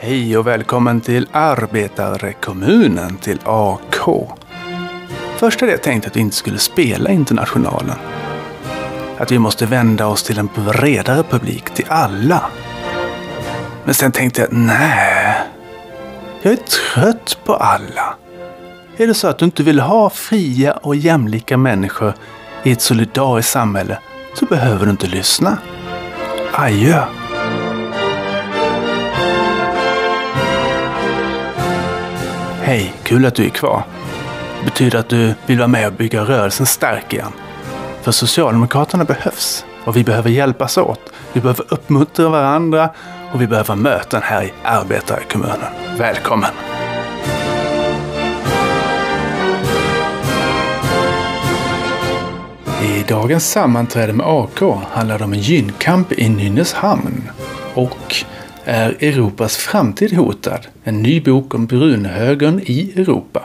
Hej och välkommen till Arbetarekommunen till AK. Först hade jag tänkt att vi inte skulle spela Internationalen. Att vi måste vända oss till en bredare publik, till alla. Men sen tänkte jag, nej. Jag är trött på alla. Är det så att du inte vill ha fria och jämlika människor i ett solidariskt samhälle så behöver du inte lyssna. Adjö. Hej, kul att du är kvar. Det betyder att du vill vara med och bygga rörelsen stark igen. För Socialdemokraterna behövs och vi behöver hjälpas åt. Vi behöver uppmuntra varandra och vi behöver möten här i arbetarkommunen. Välkommen! I dagens sammanträde med AK handlar det om en gynkamp i Nynäshamn och är Europas framtid hotad? En ny bok om brunhögern i Europa.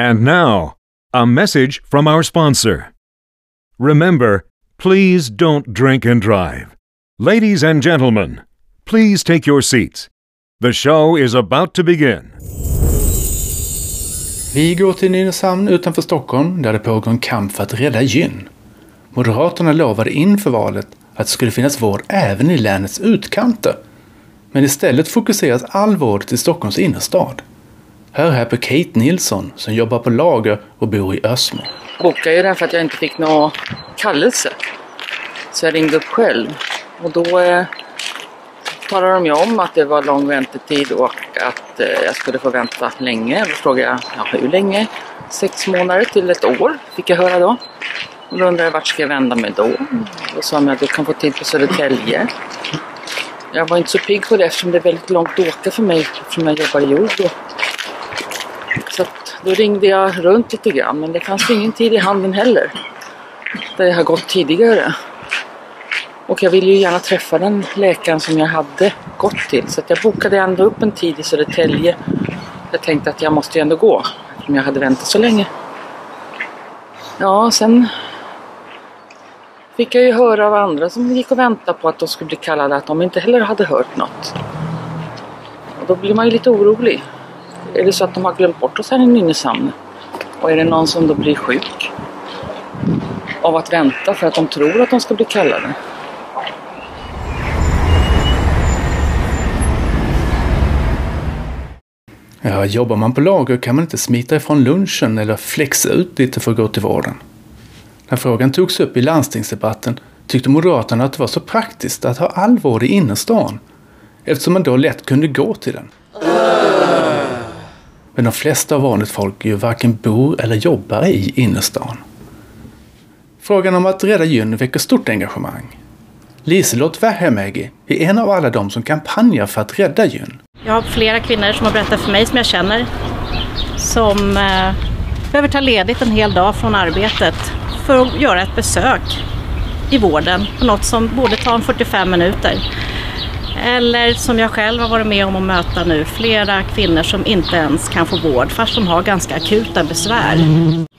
And now, a message from our sponsor. Remember, please don't drink and drive. Ladies and gentlemen, please take your seats. The show is about to begin. Vi går till Nynäshamn utanför Stockholm där det pågår en kamp för att rädda gyn. Moderaterna lovade inför valet att det skulle finnas vård även i länets utkanter. Men istället fokuseras all vård till Stockholms innerstad. Hör här på Kate Nilsson som jobbar på lager och bor i Ösmo. Jag bokade ju den för att jag inte fick någon kallelse. Så jag ringde upp själv. Och då eh, talade de ju om att det var lång väntetid och att eh, jag skulle få vänta länge. Då frågade jag ja, hur länge? Sex månader till ett år fick jag höra då. Och då undrade jag vart ska jag vända mig då? Då sa de att du kan få tid på Södertälje. Jag var inte så pigg på det eftersom det är väldigt långt att åka för mig eftersom jag jobbar i jord. Så att då ringde jag runt lite grann men det fanns ingen tid i handen heller. Där jag har gått tidigare. Och jag ville ju gärna träffa den läkaren som jag hade gått till. Så att jag bokade ändå upp en tid i Södertälje. Jag tänkte att jag måste ju ändå gå. Eftersom jag hade väntat så länge. Ja, sen fick jag ju höra av andra som gick och väntade på att de skulle bli kallade att de inte heller hade hört något. Och då blir man ju lite orolig. Är det så att de har glömt bort oss här i Nynäshamn? Och är det någon som då blir sjuk av att vänta för att de tror att de ska bli kallade? Ja, jobbar man på lager kan man inte smita ifrån lunchen eller flexa ut lite för att gå till vården. När frågan togs upp i landstingsdebatten tyckte Moderaterna att det var så praktiskt att ha all vård i innerstan eftersom man då lätt kunde gå till den. Men de flesta av vanligt folk ju varken bor eller jobbar i innerstan. Frågan om att rädda gyn väcker stort engagemang. Liselott Vähämägi är en av alla de som kampanjar för att rädda gyn. Jag har flera kvinnor som har berättat för mig som jag känner som eh, behöver ta ledigt en hel dag från arbetet för att göra ett besök i vården på något som borde ta en 45 minuter. Eller som jag själv har varit med om att möta nu, flera kvinnor som inte ens kan få vård fast de har ganska akuta besvär.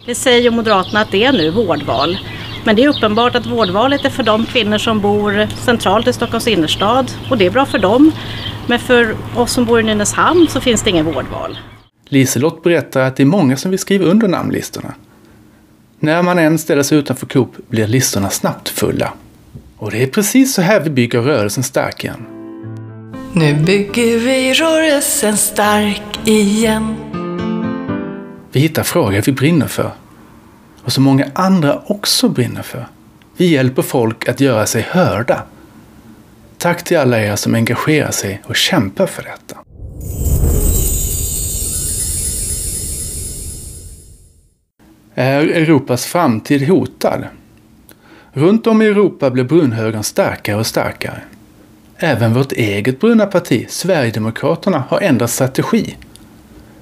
Det säger Moderaterna att det är nu vårdval. Men det är uppenbart att vårdvalet är för de kvinnor som bor centralt i Stockholms innerstad och det är bra för dem. Men för oss som bor i Nynäshamn så finns det ingen vårdval. Liselott berättar att det är många som vill skriva under namnlistorna. När man än ställer sig utanför Coop blir listorna snabbt fulla. Och det är precis så här vi bygger rörelsen stark igen. Nu bygger vi rörelsen stark igen. Vi hittar frågor vi brinner för. Och som många andra också brinner för. Vi hjälper folk att göra sig hörda. Tack till alla er som engagerar sig och kämpar för detta. Är Europas framtid hotad? Runt om i Europa blir brunhögern starkare och starkare. Även vårt eget bruna parti, Sverigedemokraterna, har ändrat strategi.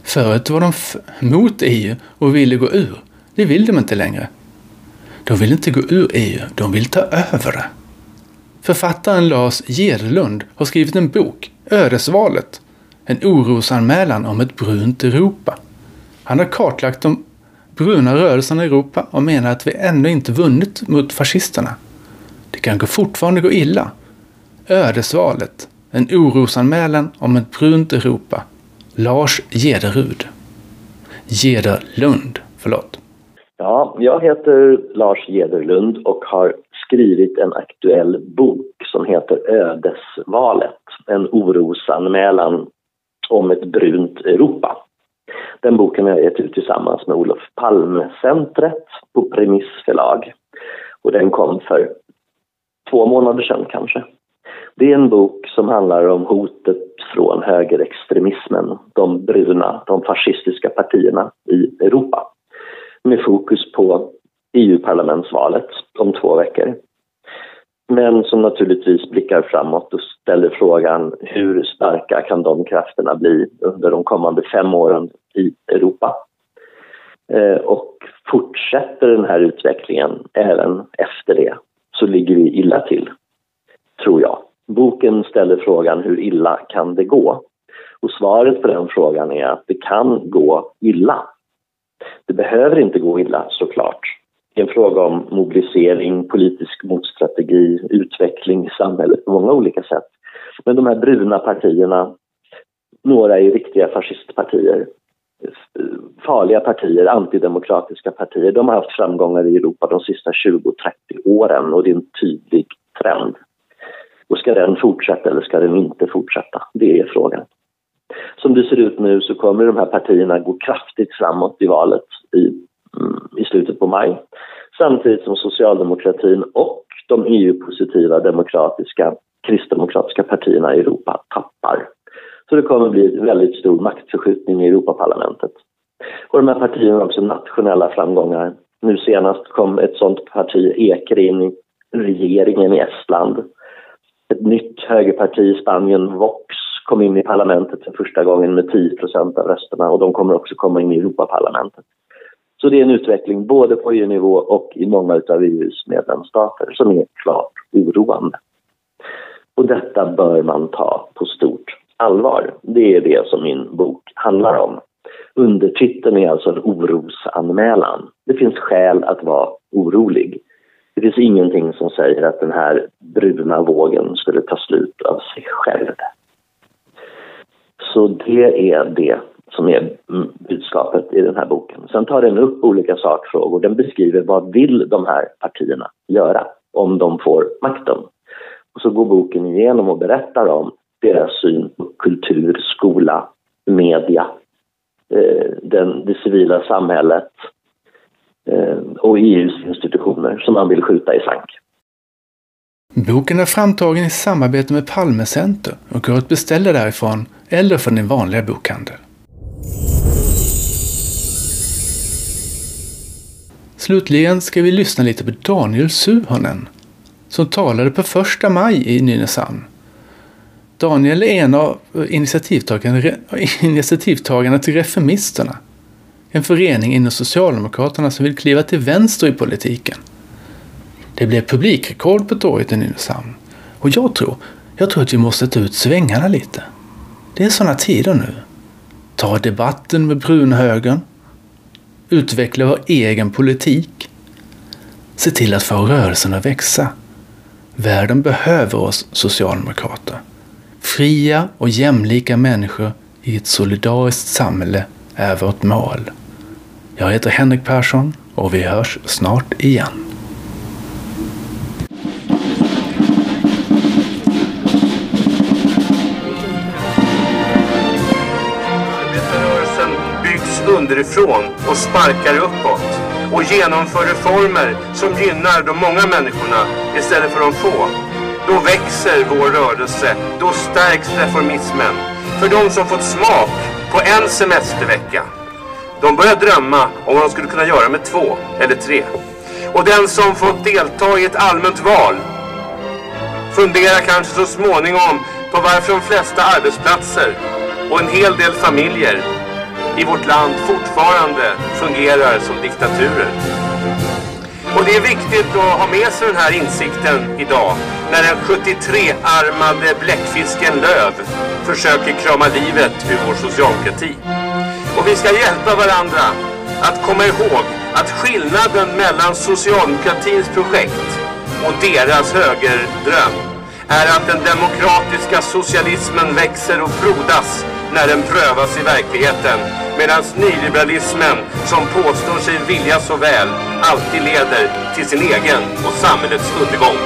Förut var de mot EU och ville gå ur. Det vill de inte längre. De vill inte gå ur EU, de vill ta över det. Författaren Lars Gerlund har skrivit en bok, Ödesvalet, en orosanmälan om ett brunt Europa. Han har kartlagt de bruna rörelserna i Europa och menar att vi ännu inte vunnit mot fascisterna. Det kan fortfarande gå illa. Ödesvalet, en orosanmälan om ett brunt Europa. Lars Gederud. Gederlund, förlåt. Ja, jag heter Lars Gederlund och har skrivit en aktuell bok som heter Ödesvalet. En orosanmälan om ett brunt Europa. Den boken har jag gett ut tillsammans med Olof Palme-centret på Premissförlag. Och den kom för två månader sedan kanske. Det är en bok som handlar om hotet från högerextremismen, de bruna, de fascistiska partierna i Europa. Med fokus på EU-parlamentsvalet om två veckor. Men som naturligtvis blickar framåt och ställer frågan hur starka kan de krafterna bli under de kommande fem åren i Europa? Eh, och fortsätter den här utvecklingen även efter det så ligger vi illa till, tror jag. Boken ställer frågan hur illa kan det gå? Och svaret på den frågan är att det kan gå illa. Det behöver inte gå illa såklart. Det är en fråga om mobilisering, politisk motstrategi, utveckling i samhället på många olika sätt. Men de här bruna partierna, några är riktiga fascistpartier, farliga partier, antidemokratiska partier, de har haft framgångar i Europa de sista 20-30 åren och det är en tydlig trend. Och ska den fortsätta eller ska den inte fortsätta? Det är frågan. Som det ser ut nu så kommer de här partierna gå kraftigt framåt i valet i, mm, i slutet på maj. Samtidigt som socialdemokratin och de EU-positiva demokratiska kristdemokratiska partierna i Europa tappar. Så det kommer bli en väldigt stor maktförskjutning i Europaparlamentet. Och de här partierna har också nationella framgångar. Nu senast kom ett sånt parti, Eker, in i regeringen i Estland ett nytt högerparti i Spanien, Vox, kom in i parlamentet för första gången med 10% av rösterna och de kommer också komma in i Europaparlamentet. Så det är en utveckling både på EU-nivå och i många av EUs medlemsstater som är klart oroande. Och detta bör man ta på stort allvar. Det är det som min bok handlar om. Undertiteln är alltså en orosanmälan. Det finns skäl att vara orolig. Det finns ingenting som säger att den här bruna vågen skulle ta slut av sig själv. Så det är det som är budskapet i den här boken. Sen tar den upp olika sakfrågor. Den beskriver vad vill de här partierna göra om de får makten. Och så går boken igenom och berättar om deras syn på kultur, skola, media, eh, den, det civila samhället, Eh, och EUs institutioner som man vill skjuta i sank. Boken är framtagen i samarbete med Palmecenter och går att beställa därifrån eller från din vanliga bokhandel. Slutligen ska vi lyssna lite på Daniel Suhonen som talade på första maj i Nynäshamn. Daniel är en av initiativtagarna, initiativtagarna till Reformisterna en förening inom Socialdemokraterna som vill kliva till vänster i politiken. Det blev publikrekord på torget i Nynäshamn. Och jag tror, jag tror att vi måste ta ut svängarna lite. Det är sådana tider nu. Ta debatten med brunhögern. Utveckla vår egen politik. Se till att få rörelsen att växa. Världen behöver oss socialdemokrater. Fria och jämlika människor i ett solidariskt samhälle är vårt mål. Jag heter Henrik Persson och vi hörs snart igen. Underifrån och sparkar uppåt och genomför reformer som gynnar de många människorna istället för de få. Då växer vår rörelse, då stärks reformismen. För de som fått smak på en semestervecka de börjar drömma om vad de skulle kunna göra med två eller tre. Och den som fått delta i ett allmänt val funderar kanske så småningom på varför de flesta arbetsplatser och en hel del familjer i vårt land fortfarande fungerar som diktaturer. Och det är viktigt att ha med sig den här insikten idag när den 73-armade bläckfisken Löv försöker krama livet ur vår socialdemokrati. Och vi ska hjälpa varandra att komma ihåg att skillnaden mellan socialdemokratins projekt och deras högerdröm är att den demokratiska socialismen växer och frodas när den prövas i verkligheten medan nyliberalismen som påstår sig vilja så väl alltid leder till sin egen och samhällets undergång.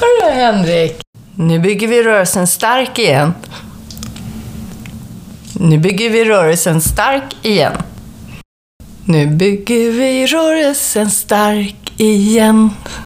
Hörru Henrik, nu bygger vi rörelsen stark igen. Nu bygger vi rörelsen stark igen. Nu bygger vi rörelsen stark igen.